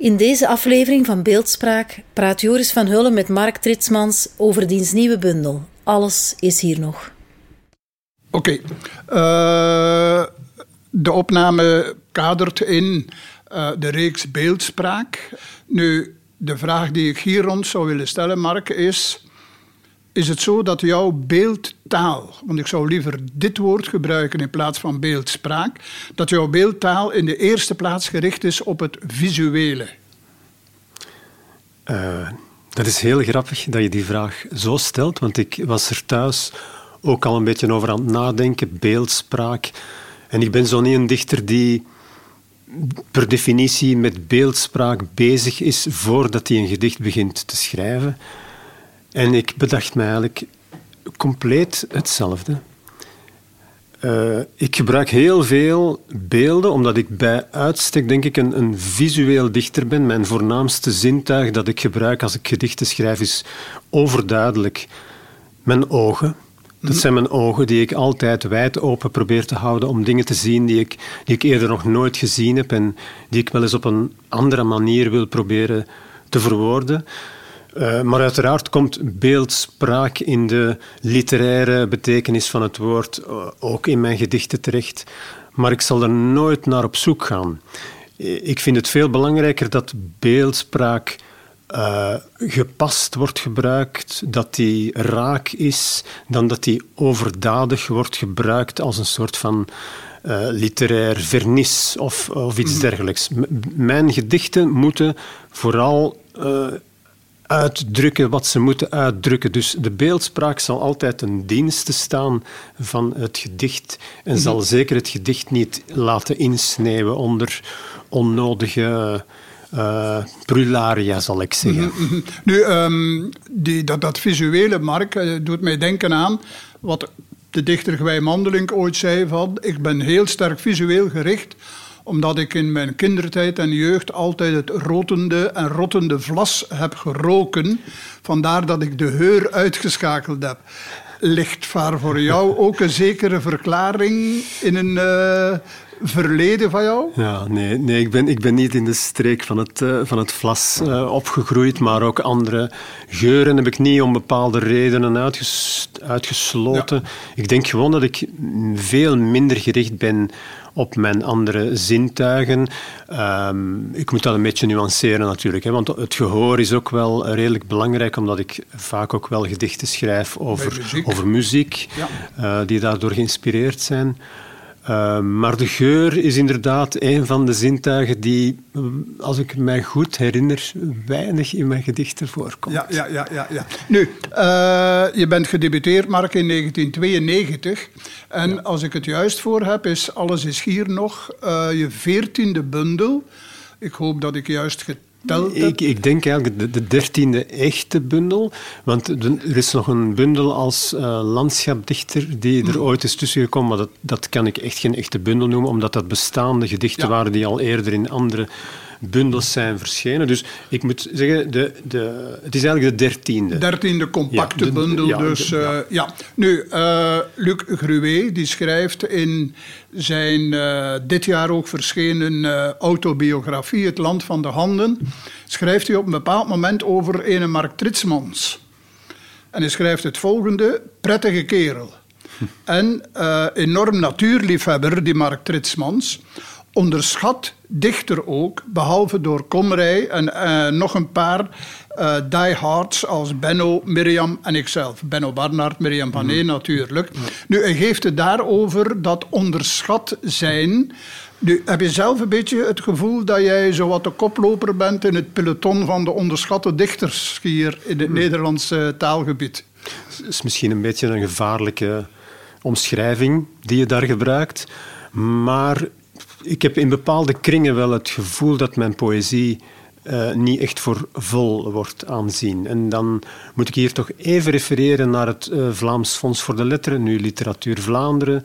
In deze aflevering van Beeldspraak praat Joris van Hullen met Mark Tritsmans over diens nieuwe bundel. Alles is hier nog. Oké. Uh, de opname kadert in uh, de reeks Beeldspraak. Nu, de vraag die ik hier rond zou willen stellen, Mark, is... Is het zo dat jouw beeldtaal, want ik zou liever dit woord gebruiken in plaats van beeldspraak, dat jouw beeldtaal in de eerste plaats gericht is op het visuele? Uh, dat is heel grappig dat je die vraag zo stelt, want ik was er thuis ook al een beetje over aan het nadenken, beeldspraak. En ik ben zo niet een dichter die per definitie met beeldspraak bezig is voordat hij een gedicht begint te schrijven. En ik bedacht me eigenlijk compleet hetzelfde. Uh, ik gebruik heel veel beelden, omdat ik bij uitstek denk ik een, een, visueel dichter ben. Mijn voornaamste zintuig dat ik gebruik als ik gedichten schrijf is overduidelijk mijn ogen. Dat zijn mijn ogen die ik altijd wijd open probeer te houden om dingen te zien die ik, die ik eerder nog nooit gezien heb en die ik wel eens op een andere manier wil proberen te verwoorden. Uh, maar uiteraard komt beeldspraak in de literaire betekenis van het woord uh, ook in mijn gedichten terecht. Maar ik zal er nooit naar op zoek gaan. Ik vind het veel belangrijker dat beeldspraak uh, gepast wordt gebruikt, dat die raak is, dan dat die overdadig wordt gebruikt als een soort van literair vernis of, of iets mhm. dergelijks. M mijn gedichten moeten vooral uitdrukken wat ze moeten uitdrukken. Dus de beeldspraak zal altijd een dienste staan van het gedicht en zal mhm. zeker het gedicht niet laten insneeuwen onder onnodige uh, prularia, zal ik zeggen. Mhm, mhm. Nu, um, die, dat, dat visuele, Mark, uh, doet mij denken aan wat de dichter Gwij Mandelink ooit zei van ik ben heel sterk visueel gericht omdat ik in mijn kindertijd en jeugd altijd het rotende en rottende vlas heb geroken. Vandaar dat ik de heur uitgeschakeld heb. Ligt voor jou ook een zekere verklaring in een uh, verleden van jou? Ja, nee, nee ik, ben, ik ben niet in de streek van het, uh, van het vlas uh, opgegroeid, maar ook andere geuren heb ik niet om bepaalde redenen uitges uitgesloten. Ik denk gewoon dat ik veel minder gericht ben op mijn andere zintuigen. Um, ik moet dat een beetje nuanceren natuurlijk, hè, want het gehoor is ook wel redelijk belangrijk, omdat ik vaak ook wel gedichten schrijf over muziek, over muziek ja. uh, die daardoor geïnspireerd zijn. Uh, maar de geur is inderdaad een van de zintuigen die, als ik mij goed herinner, weinig in mijn gedichten voorkomt. Ja, ja, ja. ja, ja. Nu, uh, je bent gedebuteerd, Mark, in 1992. En ja. als ik het juist voor heb, is Alles is hier nog uh, je veertiende bundel. Ik hoop dat ik juist ik, ik, denk eigenlijk de, de dertiende echte bundel. Want er is nog een bundel als uh, landschapdichter die er mm. ooit is tussengekomen. Maar dat, dat kan ik echt geen echte bundel noemen, omdat dat bestaande gedichten ja. waren die al eerder in andere bundels zijn verschenen. Dus ik moet zeggen, de, de, het is eigenlijk de dertiende. Dertiende compacte ja, de, bundel. Ja, dus de, uh, ja. Nu, uh, Luc Gruwe die schrijft in zijn uh, dit jaar ook verschenen autobiografie Het Land van de Handen, schrijft hij op een bepaald moment over ene Mark Tritsmans. En hij schrijft het volgende, prettige kerel. Hm. En enorm natuurliefhebber, die Mark Tritsmans onderschat dichter ook, behalve door Komrij en uh, nog een paar uh, diehards als Benno, Mirjam en ikzelf. Benno Barnard, Mirjam van Een natuurlijk. Nu, hij geeft het daarover dat onderschat zijn. Nu, heb je zelf een beetje het gevoel dat jij zo wat de koploper bent in het peloton van de onderschatte dichters hier in het Nederlandse taalgebied? Dat is misschien een beetje een gevaarlijke omschrijving die je daar gebruikt. Maar ik heb in bepaalde kringen wel het gevoel dat mijn poëzie uh, niet echt voor vol wordt aanzien. En dan moet ik hier toch even refereren naar het uh, Vlaams Fonds voor de Letteren, nu Literatuur Vlaanderen,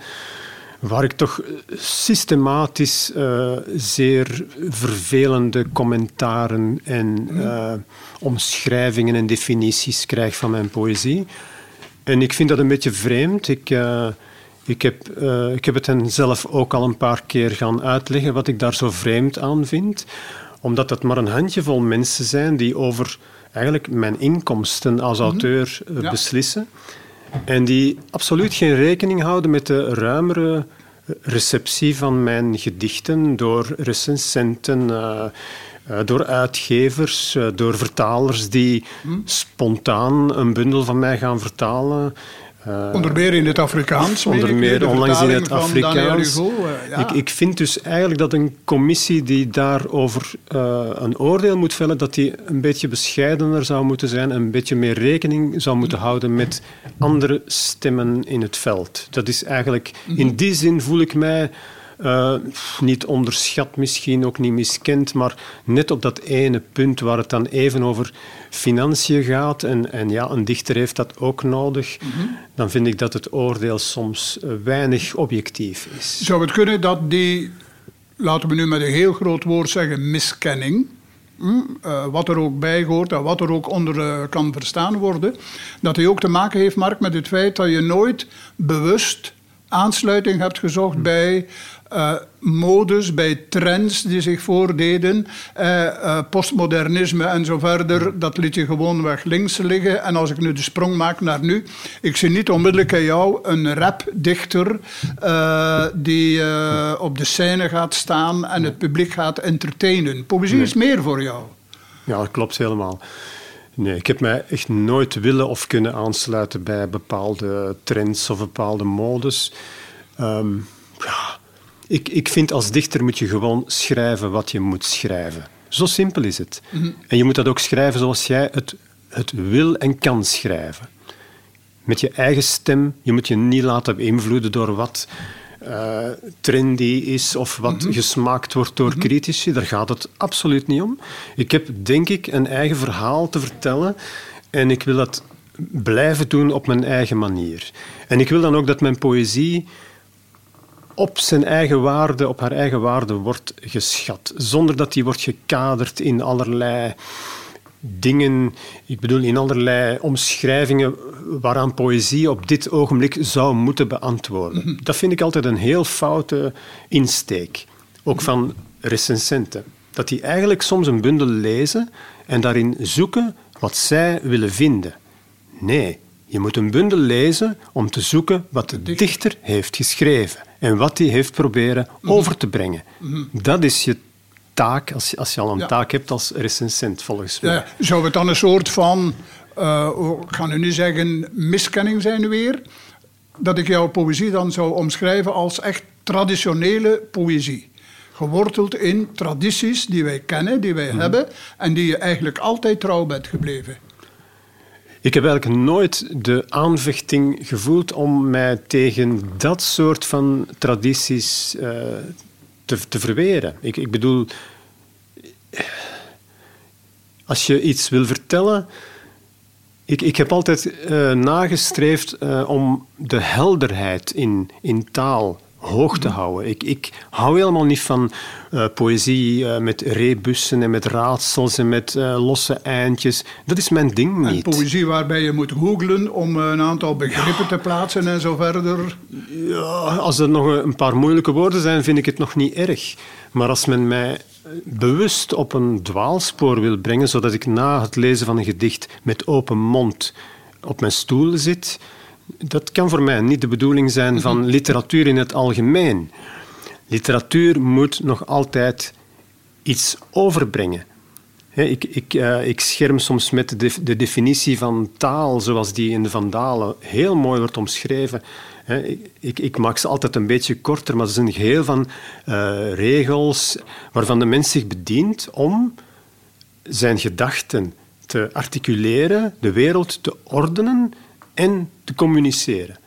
waar ik toch systematisch uh, zeer vervelende commentaren en omschrijvingen en definities krijg van mijn poëzie. En ik vind dat een beetje vreemd. Ik ik heb, uh, ik heb het hen zelf ook al een paar keer gaan uitleggen wat ik daar zo vreemd aan vind. Omdat het maar een handjevol mensen zijn die over eigenlijk mijn inkomsten als mhm. auteur uh, beslissen. En die absoluut geen rekening houden met de ruimere receptie van mijn gedichten door recensenten, uh, door uitgevers, door vertalers die mhm. spontaan een bundel van mij gaan vertalen. Uh, onder meer in het Afrikaans. Onder meer onlangs in het Afrikaans. Ja. ik, ik vind dus eigenlijk dat een commissie die daarover uh, een oordeel moet vellen, dat die een beetje bescheidener zou moeten zijn, een beetje meer rekening zou moeten houden met andere stemmen in het veld. Dat is eigenlijk, in die zin voel ik mij uh, niet onderschat misschien, ook niet miskend, maar net op dat ene punt waar het dan even over financiën gaat, en, en ja, een dichter heeft dat ook nodig, mhm. dan vind ik dat het oordeel soms eh, weinig objectief is. Zou het kunnen dat die, laten we nu met een heel groot woord zeggen, miskenning, hm, uh, wat er ook bij hoort en wat er ook onder uh, kan verstaan worden, dat die ook te maken heeft, Mark, met het feit dat je nooit bewust aansluiting hebt gezocht bij uh, modus, bij trends die zich voordeden, uh, uh, postmodernisme en zo verder, dat liet je gewoon weg links liggen. En als ik nu de sprong maak naar nu, ik zie niet onmiddellijk in jou een rapdichter die op de scène gaat staan en het publiek gaat entertainen. Poëzie is meer voor jou. Ja, dat klopt helemaal. Nee, ik heb mij echt nooit willen of kunnen aansluiten bij bepaalde trends of bepaalde modes. Um, ja, ik, ik vind als dichter moet je gewoon schrijven wat je moet schrijven. Zo simpel is het. Mhm. En je moet dat ook schrijven zoals jij het, het wil en kan schrijven. Met je eigen stem. Je moet je niet laten beïnvloeden door wat uh, trendy is of wat mhm. gesmaakt wordt door mm critici. Daar gaat het absoluut niet om. Ik heb, denk ik, een eigen verhaal te vertellen en ik wil dat blijven doen op mijn eigen manier. En ik wil dan ook dat mijn poëzie op zijn eigen waarde, op haar eigen waarde wordt geschat. Zonder dat die wordt gekaderd in allerlei dingen, ik bedoel in allerlei omschrijvingen waaraan poëzie op dit ogenblik zou moeten beantwoorden. Mhm. Dat vind ik altijd een heel foute insteek. Ook van recensenten. Dat die eigenlijk soms een bundel lezen en daarin zoeken wat zij willen vinden. Nee, je moet een bundel lezen om te zoeken wat de dichter heeft geschreven en wat hij heeft proberen mhm. over te brengen. Mhm. Dat is je taak, als je, als je al een taak hebt als recensent, volgens mij. Ja, zou het dan een soort van, uh, ik ga nu niet zeggen miskenning zijn weer, dat ik jouw poëzie dan zou omschrijven als echt traditionele poëzie? Geworteld in tradities die wij kennen, die wij mhm. hebben en die je eigenlijk altijd trouw bent gebleven. Ik heb eigenlijk nooit de aanvechting gevoeld om mij tegen dat soort van tradities uh, te, te verweren. Ik, ik bedoel, als je iets wil vertellen. Ik, ik heb altijd uh, nagestreefd uh, om de helderheid in, in taal hoog te houden. Ik, ik hou helemaal niet van uh, poëzie uh, met rebussen en met raadsels en met uh, losse eindjes. Dat is mijn ding niet. En poëzie waarbij je moet googlen om een aantal begrippen ja. te plaatsen en zo verder. Ja, als er nog een paar moeilijke woorden zijn, vind ik het nog niet erg. Maar als men mij bewust op een dwaalspoor wil brengen, zodat ik na het lezen van een gedicht met open mond op mijn stoel zit, dat kan voor mij niet de bedoeling zijn van mhm. literatuur in het algemeen. Literatuur moet nog altijd iets overbrengen. ik, ik, uh, ik, scherm soms met de, de, definitie van taal, zoals die in de Vandalen heel mooi wordt omschreven. ik, ik, maak ze altijd een beetje korter, maar ze zijn een geheel van uh, regels waarvan de mens zich bedient om zijn gedachten te articuleren, de wereld te ordenen en te communiceren.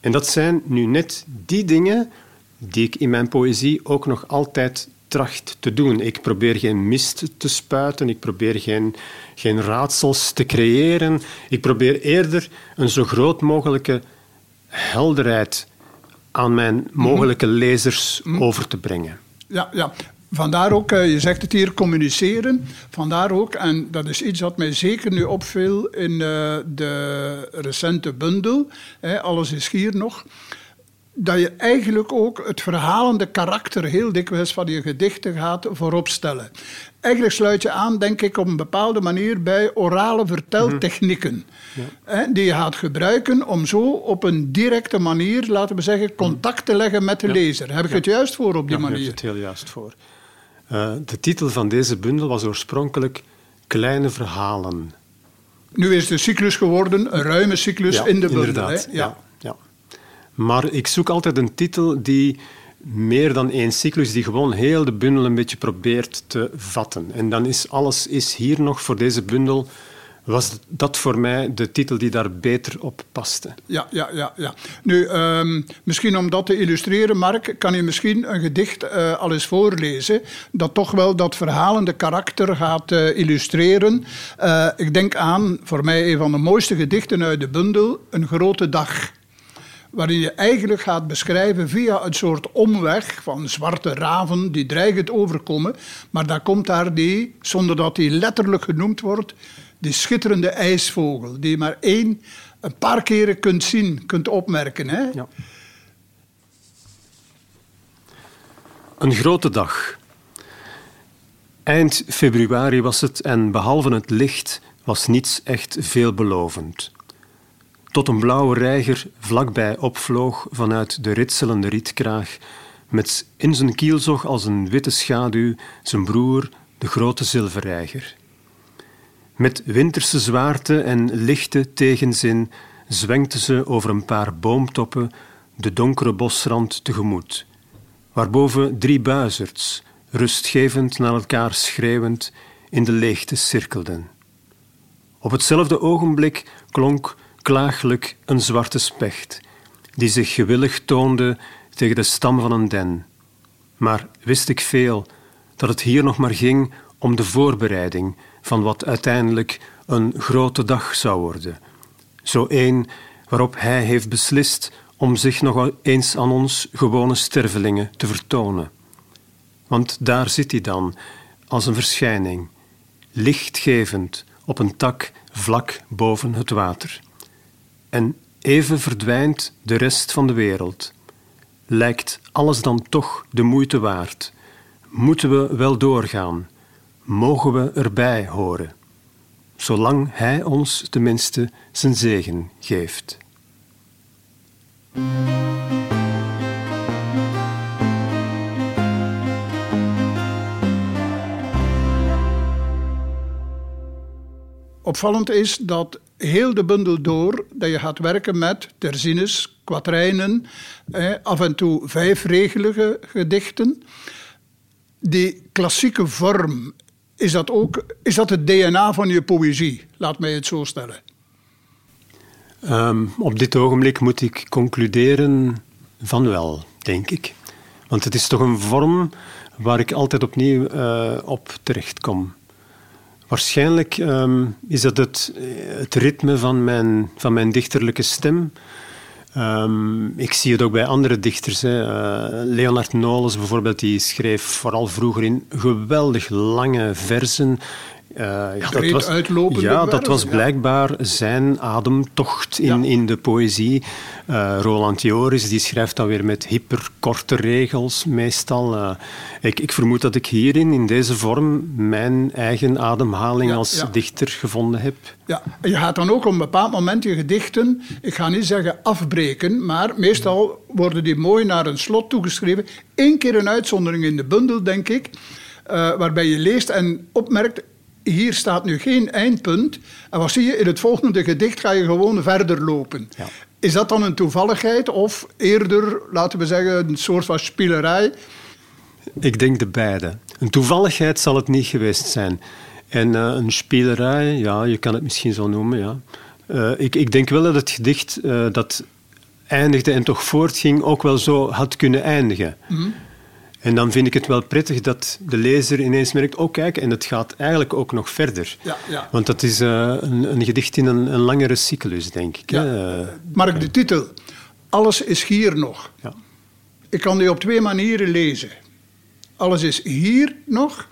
En dat zijn nu net die dingen die ik in mijn poëzie ook nog altijd tracht te doen. Ik probeer geen mist te spuiten, ik probeer geen, geen raadsels te creëren. Ik probeer eerder een zo groot mogelijke helderheid aan mijn mogelijke lezers mhm. over te brengen. Ja, ja. Vandaar ook, eh, je zegt het hier, communiceren. Vandaar ook, en dat is iets wat mij zeker nu opviel in eh, de recente bundel, Alles is hier nog, dat je eigenlijk ook het verhalende karakter heel dikwijls van je gedichten gaat vooropstellen. Eigenlijk sluit je aan, denk ik, op een bepaalde manier bij orale verteltechnieken. Ja. die je gaat gebruiken om zo op een directe manier, laten we zeggen, contact te leggen met de lezer. Heb ik het juist voor op die manier? Ja, heb het heel juist voor. Uh, de titel van deze bundel was oorspronkelijk Kleine Verhalen. Nu is de cyclus geworden een ruime cyclus in de bundel. Inderdaad, ja. ja. Maar ik zoek altijd een titel die meer dan één cyclus, die gewoon heel de bundel een beetje probeert te vatten. En dan is alles is hier nog voor deze bundel was dat voor mij de titel die daar beter op paste. Ja, ja, ja. ja. Nu, um, misschien om dat te illustreren, Mark, kan je misschien een gedicht uh, al eens voorlezen dat toch wel dat verhalende karakter gaat uh, illustreren. Uh, ik denk aan, voor mij een van de mooiste gedichten uit de bundel, Een grote dag waarin je eigenlijk gaat beschrijven via een soort omweg van zwarte raven die dreigend overkomen, maar daar komt daar die, zonder dat die letterlijk genoemd wordt, die schitterende ijsvogel, die je maar één, een paar keren kunt zien, kunt opmerken. Hè? Ja. Een grote dag. Eind februari was het en behalve het licht was niets echt veelbelovend. Tot een blauwe reiger vlakbij opvloog vanuit de ritselende rietkraag, met in zijn kielzog als een witte schaduw zijn broer, de grote zilverreiger. Met winterse zwaarte en lichte tegenzin zwenkte ze over een paar boomtoppen de donkere bosrand tegemoet, waarboven drie buizerds, rustgevend naar elkaar schreeuwend, in de leegte cirkelden. Op hetzelfde ogenblik klonk klaaglijk een zwarte specht, die zich gewillig toonde tegen de stam van een den. Maar wist ik veel dat het hier nog maar ging om de voorbereiding van wat uiteindelijk een grote dag zou worden. Zo één waarop hij heeft beslist om zich nog eens aan ons gewone stervelingen te vertonen. Want daar zit hij dan, als een verschijning, lichtgevend op een tak vlak boven het water. En even verdwijnt de rest van de wereld. Lijkt alles dan toch de moeite waard? Moeten we wel doorgaan? Mogen we erbij horen, zolang Hij ons tenminste zijn zegen geeft. Opvallend is dat heel de bundel door dat je gaat werken met terzines, kwatrijnen, af en toe vijfregelige gedichten. Die klassieke vorm is dat ook is dat het DNA van je poëzie? Laat mij het zo stellen. Ehm, op dit ogenblik moet ik concluderen van wel, denk ik. Want het is toch een vorm waar ik altijd opnieuw uh, op terechtkom. Waarschijnlijk um, is dat het, het ritme van mijn, van mijn dichterlijke stem. Um, ik zie het ook bij andere dichters. Hè. Uh, Leonard Nolens bijvoorbeeld, die schreef vooral vroeger in geweldig lange versen. Uh, ja, dat was, ja, dat was blijkbaar zijn ademtocht in, in de poëzie. Uh, Roland Joris die schrijft dan weer met hyperkorte regels meestal. Uh, ik, ik, vermoed dat ik hierin, in deze vorm, mijn eigen ademhaling als dichter gevonden heb. Ja, en je gaat dan ook op een bepaald moment je gedichten, ik ga niet zeggen afbreken, maar meestal worden die mooi naar een slot toegeschreven. Eén keer een uitzondering in de bundel, denk ik. Waarbij je leest en opmerkt, hier staat nu geen eindpunt. En wat zie je? In het volgende gedicht ga je gewoon verder lopen. Ja. Is dat dan een toevalligheid of eerder, laten we zeggen, een soort van spielerij? Ik denk de beide. Een toevalligheid zal het niet geweest zijn. En uh, een spielerij, ja, je kan het misschien zo noemen, ja. Uh, ik, ik, denk wel dat het gedicht uh, dat eindigde en toch voortging ook wel zo had kunnen eindigen. Mm en dan vind ik het wel prettig dat de lezer ineens merkt, oh kijk, en het gaat eigenlijk ook nog verder. Ja, ja. Want dat is uh, een, een, gedicht in een, een, langere cyclus, denk ik. Ja. Uh, Mark, de titel, Alles is hier nog. Ja. Ik kan die op twee manieren lezen. Alles is hier nog,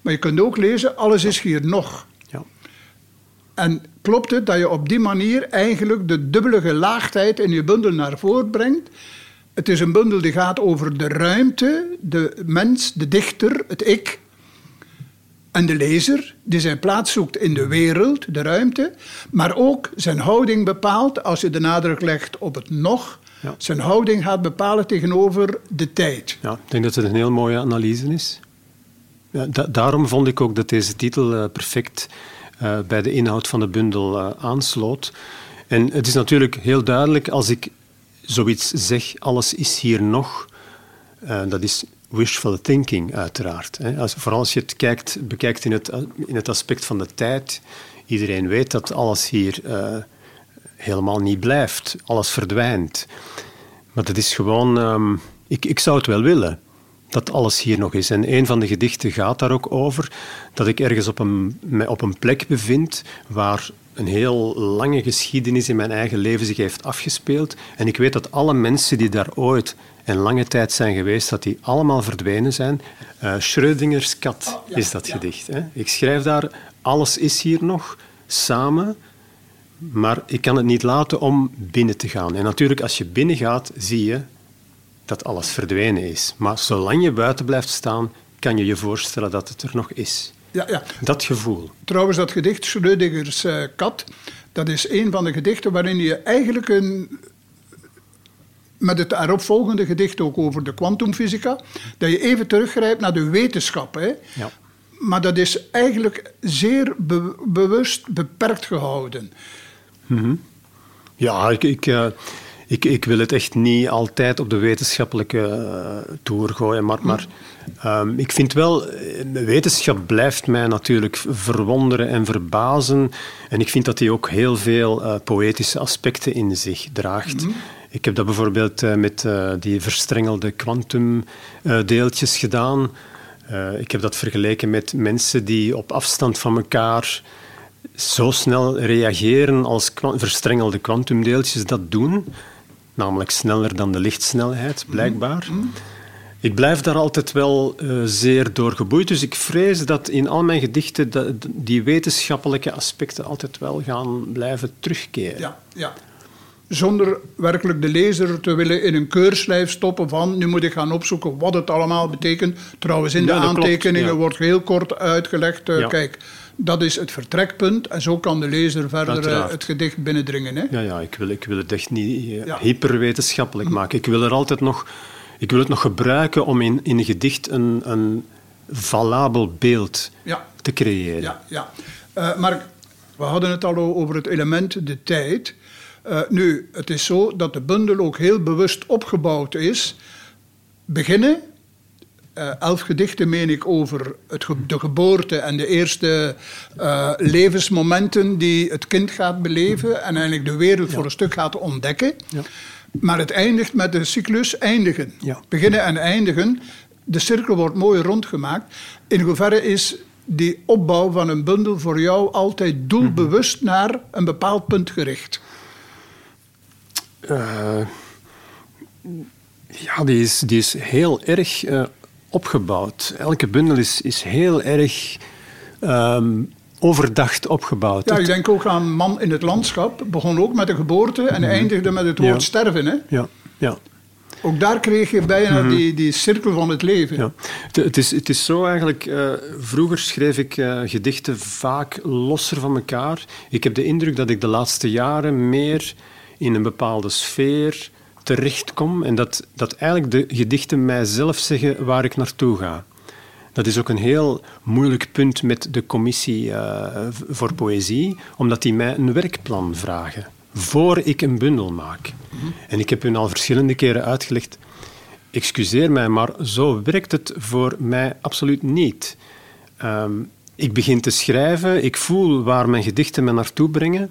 maar je kunt ook lezen, alles is hier nog. Ja. En klopt het dat je op die manier eigenlijk de dubbele gelaagdheid in je bundel naar voren brengt? Het is een bundel die gaat over de ruimte, de mens, de dichter, het ik. En de lezer, die zijn plaats zoekt in de wereld, de ruimte. Maar ook zijn houding bepaalt, als je de nadruk legt op het nog. Zijn houding gaat bepalen tegenover de tijd. Ja, ik denk dat het een heel mooie analyse is. Ja, daarom vond ik ook dat deze titel uh, perfect uh, bij de inhoud van de bundel uh, aansloot. En het is natuurlijk heel duidelijk als ik zoiets zeg, alles is hier nog, uh, dat is wishful thinking uiteraard. Hè. Als, vooral als je het kijkt, bekijkt in het, in het aspect van de tijd. Iedereen weet dat alles hier uh, helemaal niet blijft, alles verdwijnt. Maar dat is gewoon, um, ik, ik zou het wel willen dat alles hier nog is. En een van de gedichten gaat daar ook over, dat ik ergens op een, op een plek bevind waar een heel lange geschiedenis in mijn eigen leven zich heeft afgespeeld. En ik weet dat alle mensen die daar ooit een lange tijd zijn geweest, dat die allemaal verdwenen zijn. Uh, Schrödingers kat oh, is dat gedicht. Hè? Ik schrijf daar, alles is hier nog, samen, maar ik kan het niet laten om binnen te gaan. En natuurlijk, als je binnen gaat, zie je dat alles verdwenen is. Maar zolang je buiten blijft staan, kan je je voorstellen dat het er nog is. Ja, ja. Dat gevoel. Trouwens, dat gedicht Schrödingers uh, kat, dat is een van de gedichten waarin je eigenlijk een, met het eropvolgende gedicht ook over de kwantumfysica, dat je even teruggrijpt naar de wetenschap. Hè? Ja. Maar dat is eigenlijk zeer bewust beperkt gehouden. Mm Ja, ik, ik, uh, ik, ik wil het echt niet altijd op de wetenschappelijke uh, toer gooien, maar, maar um, ik vind wel, eh, wetenschap blijft mij natuurlijk verwonderen en verbazen. En ik vind dat die ook heel veel uh, poëtische aspecten in zich draagt. Mhm. Ik heb dat bijvoorbeeld uh, met die verstrengelde kwantumdeeltjes gedaan. ik heb dat vergeleken met mensen die op afstand van elkaar zo snel reageren als verstrengelde kwantumdeeltjes dat doen namelijk sneller dan de lichtsnelheid, blijkbaar. Ik blijf daar altijd wel uh, zeer door geboeid, dus ik vrees dat in al mijn gedichten die wetenschappelijke aspecten altijd wel gaan blijven terugkeren. Ja, ja. Zonder werkelijk de lezer te willen in een keurslijf stoppen van nu moet ik gaan opzoeken wat het allemaal betekent. Trouwens, in de aantekeningen wordt heel kort uitgelegd, uh, kijk, dat is het vertrekpunt en zo kan de lezer verder eh, het gedicht binnendringen. Hè? Ja, ja ik, wil, ik wil het echt niet uh, hyperwetenschappelijk maken. Ik wil, er altijd nog, ik wil het nog gebruiken om in, in een gedicht een, een valabel beeld ja. te creëren. Ja, ja. Uh, Mark, we hadden het al over het element de tijd. nu, het is zo dat de bundel ook heel bewust opgebouwd is. Beginnen uh, elf gedichten, meen ik, over het de geboorte en de eerste uh, levensmomenten die het kind gaat beleven en eigenlijk de wereld voor een stuk gaat ontdekken. Ja. Maar het eindigt met de cyclus eindigen. Beginnen en eindigen. De cirkel wordt mooi rondgemaakt. In hoeverre is die opbouw van een bundel voor jou altijd doelbewust mhm. naar een bepaald punt gericht? Uh, ja, die is, die is heel erg opgebouwd. Elke bundel is, is heel erg ehm, overdacht opgebouwd. Ja, ik denk ook aan Man in het Landschap. Begon ook met de geboorte en Mhm. eindigde met het woord Ja. sterven. Hè? Ja, ja. Ook daar kreeg je bijna die, die cirkel van het leven. Mhm. Ja. Het, het is, het is zo eigenlijk. eh, vroeger schreef ik eh, gedichten vaak losser van elkaar. Ik heb de indruk dat ik de laatste jaren meer in een bepaalde sfeer terechtkom en dat, dat eigenlijk de gedichten mijzelf zeggen waar ik naartoe ga. Dat is ook een heel moeilijk punt met de commissie eh, voor poëzie, omdat die mij een werkplan vragen voor ik een bundel maak. En ik heb hun al verschillende keren uitgelegd excuseer mij, maar zo werkt het voor mij absoluut niet. Ehm, ik begin te schrijven, ik voel waar mijn gedichten me naartoe brengen.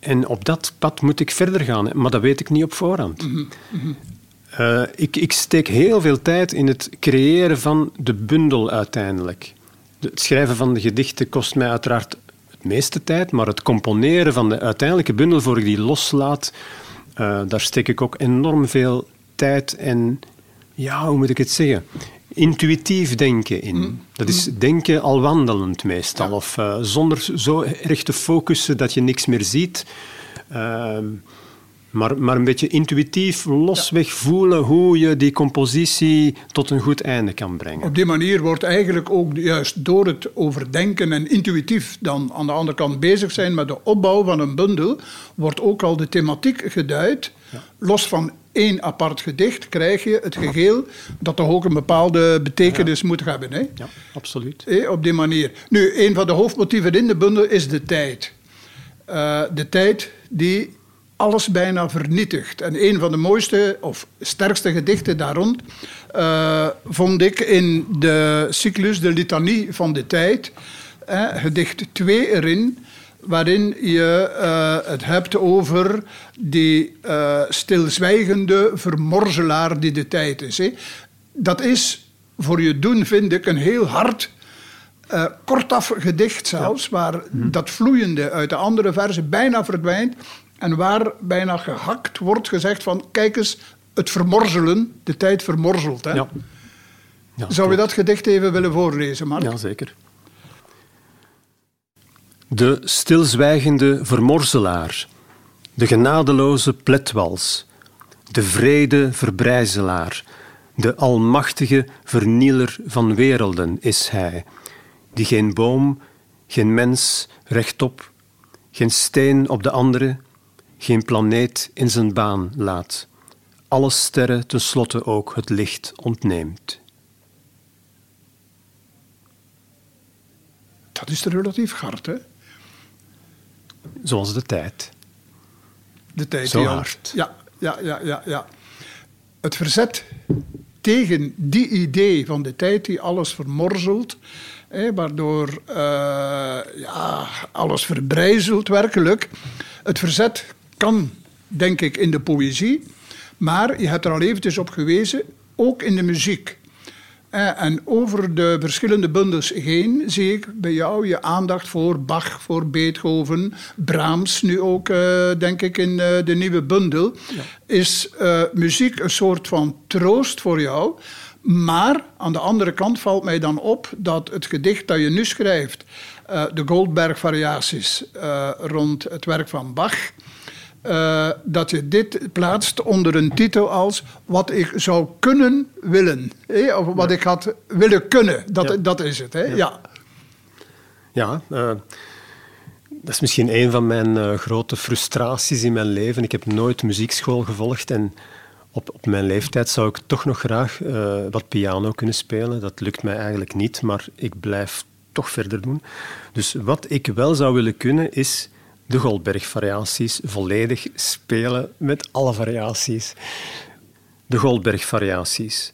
En op dat pad moet ik verder gaan, maar dat weet ik niet op voorhand. Eh, ik, ik steek heel veel tijd in het creëren van de bundel uiteindelijk. Het schrijven van de gedichten kost mij uiteraard het meeste tijd, maar het componeren van de uiteindelijke bundel, voor ik die loslaat, eh, daar steek ik ook enorm veel tijd en, ja, hoe moet ik het zeggen? Intuïtief denken in. Dat is denken al wandelend meestal, of eh, zonder zo erg te focussen dat je niks meer ziet. Ehm, maar, maar een beetje intuïtief losweg voelen hoe je die compositie tot een goed einde kan brengen. Op die manier wordt eigenlijk ook juist door het overdenken en intuïtief dan aan de andere kant bezig zijn met de opbouw van een bundel, wordt ook al de thematiek geduid. Los van één apart gedicht krijg je het geheel dat toch ook een bepaalde betekenis moet hebben. Hè? Ja, absoluut. Eh, op die manier. Nu, een van de hoofdmotieven in de bundel is de tijd. Eh, de tijd die alles bijna vernietigt. En een van de mooiste of sterkste gedichten daar rond eh, vond ik in de cyclus De Litanie van de Tijd. Eh, gedicht 2 erin, waarin je eh, het hebt over die eh, stilzwijgende vermorzelaar die de tijd is. Hè. Dat is voor je doen, vind ik, een heel hard kortaf gedicht zelfs, waar dat vloeiende uit de andere versen bijna verdwijnt en waar bijna gehakt wordt gezegd van kijk eens, het vermorzelen, de tijd vermorzelt. Hè? Ja. Ja, Zou je dat gedicht even willen voorlezen, Mark? Ja, zeker. De stilzwijgende vermorzelaar, de genadeloze pletwals, de vrede verbrijzelaar, de almachtige vernieler van werelden is hij, die geen boom, geen mens rechtop, geen steen op de andere, geen planeet in zijn baan laat, alle sterren tenslotte ook het licht ontneemt. Dat is relatief hard, hè? Zoals de tijd. De tijd Zo hard. Ja, ja, ja, ja, ja. Het verzet tegen die idee van de tijd die alles vermorzelt, hè, waardoor eh, ja, alles verbrijzelt werkelijk. Het verzet kan, denk ik, in de poëzie, maar je hebt er al eventjes op gewezen, ook in de muziek. Eh, En over de verschillende bundels heen zie ik bij jou je aandacht voor Bach, voor Beethoven, Brahms, nu ook, eh, denk ik, in eh, de nieuwe bundel. Is muziek een soort van troost voor jou? Maar aan de andere kant valt mij dan op dat het gedicht dat je nu schrijft, de Goldberg-variaties rond het werk van Bach, eh, dat je dit plaatst onder een titel als Wat ik zou kunnen willen. hè, Of wat ik had willen kunnen. Dat, Ja. dat is het. Hè? Ja. Ja, eh, dat is misschien een van mijn eh, grote frustraties in mijn leven. Ik heb nooit muziekschool gevolgd en op, op mijn leeftijd zou ik toch nog graag wat piano kunnen spelen. Dat lukt mij eigenlijk niet, maar ik blijf toch verder doen. Dus wat ik wel zou willen kunnen is de Goldberg-variaties volledig spelen met alle variaties. De Goldberg-variaties.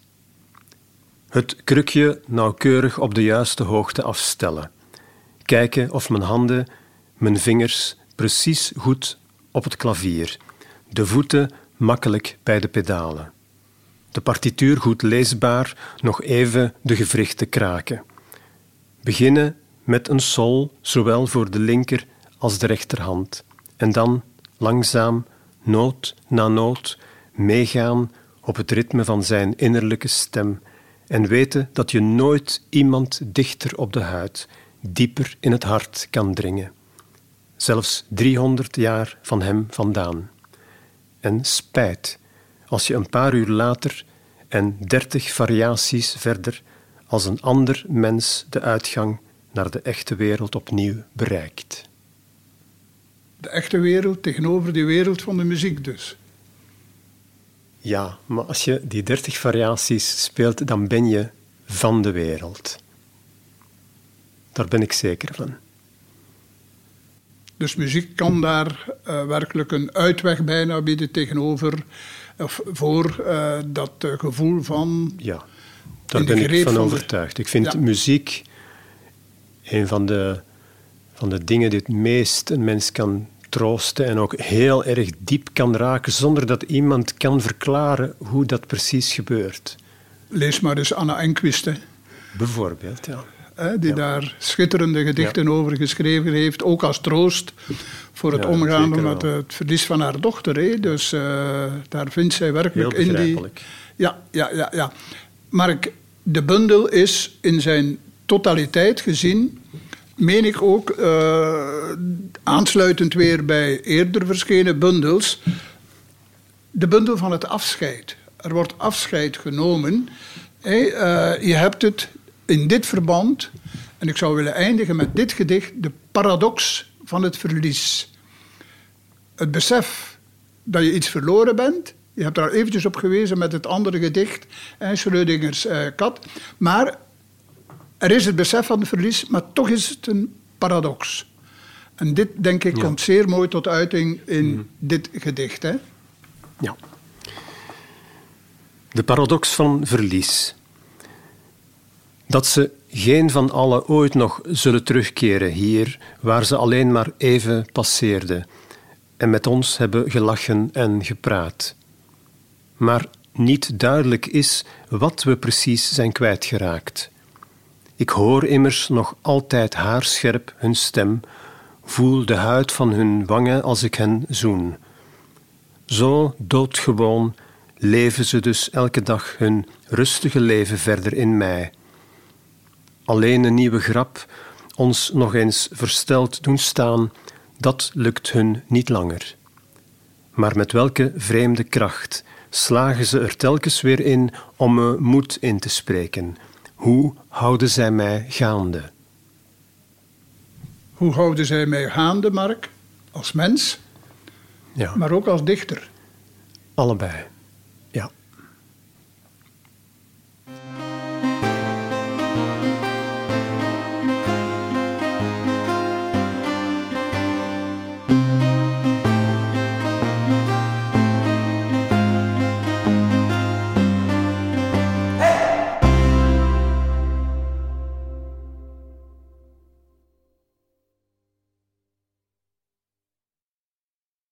Het krukje nauwkeurig op de juiste hoogte afstellen. Kijken of mijn handen, mijn vingers precies goed op het klavier. De voeten makkelijk bij de pedalen. De partituur goed leesbaar, nog even de gewrichten kraken. Beginnen met een sol, zowel voor de linker als de rechterhand. En dan langzaam, noot na noot, meegaan op het ritme van zijn innerlijke stem en weten dat je nooit iemand dichter op de huid, dieper in het hart kan dringen. Zelfs 300 jaar van hem vandaan. En spijt als je een paar uur later en 30 variaties verder als een ander mens de uitgang naar de echte wereld opnieuw bereikt. De echte wereld tegenover de wereld van de muziek dus. Ja, maar als je die 30 variaties speelt, dan ben je van de wereld. Daar ben ik zeker van. Dus muziek kan daar uh, werkelijk een uitweg bijna bieden tegenover of voor uh, dat uh, gevoel van. Ja, daar ben ik van overtuigd. Ik vind ja. muziek een van de, van de dingen die het meest een mens kan troosten en ook heel erg diep kan raken zonder dat iemand kan verklaren hoe dat precies gebeurt. Lees maar eens Anna Enquist. Bijvoorbeeld, ja. die daar schitterende gedichten over geschreven heeft, ook als troost voor het omgaan met het verlies van haar dochter. Hè. Dus uh, daar vindt zij werkelijk in die. Ja, ja, ja, ja. Maar de bundel is in zijn totaliteit gezien meen ik ook, uh, aansluitend weer bij eerder verschenen bundels, de bundel van het afscheid. Er wordt afscheid genomen. Uh, je hebt het in dit verband, en ik zou willen eindigen met dit gedicht, de paradox van het verlies. Het besef dat je iets verloren bent. Je hebt daar eventjes op gewezen met het andere gedicht, Schrödingers uh, kat. Maar er is het besef van het verlies, maar toch is het een paradox. En dit, denk ik, komt zeer mooi tot uiting in mm. dit gedicht. Hè? Ja. De paradox van verlies. Dat ze geen van allen ooit nog zullen terugkeren hier, waar ze alleen maar even passeerden en met ons hebben gelachen en gepraat. Maar niet duidelijk is wat we precies zijn kwijtgeraakt. Ik hoor immers nog altijd haarscherp hun stem, voel de huid van hun wangen als ik hen zoen. Zo doodgewoon leven ze dus elke dag hun rustige leven verder in mij. Alleen een nieuwe grap, ons nog eens versteld doen staan, dat lukt hun niet langer. Maar met welke vreemde kracht slagen ze er telkens weer in om me moed in te spreken hoe houden zij mij gaande? Hoe houden zij mij gaande, Mark? Als mens, ja. maar ook als dichter? Allebei.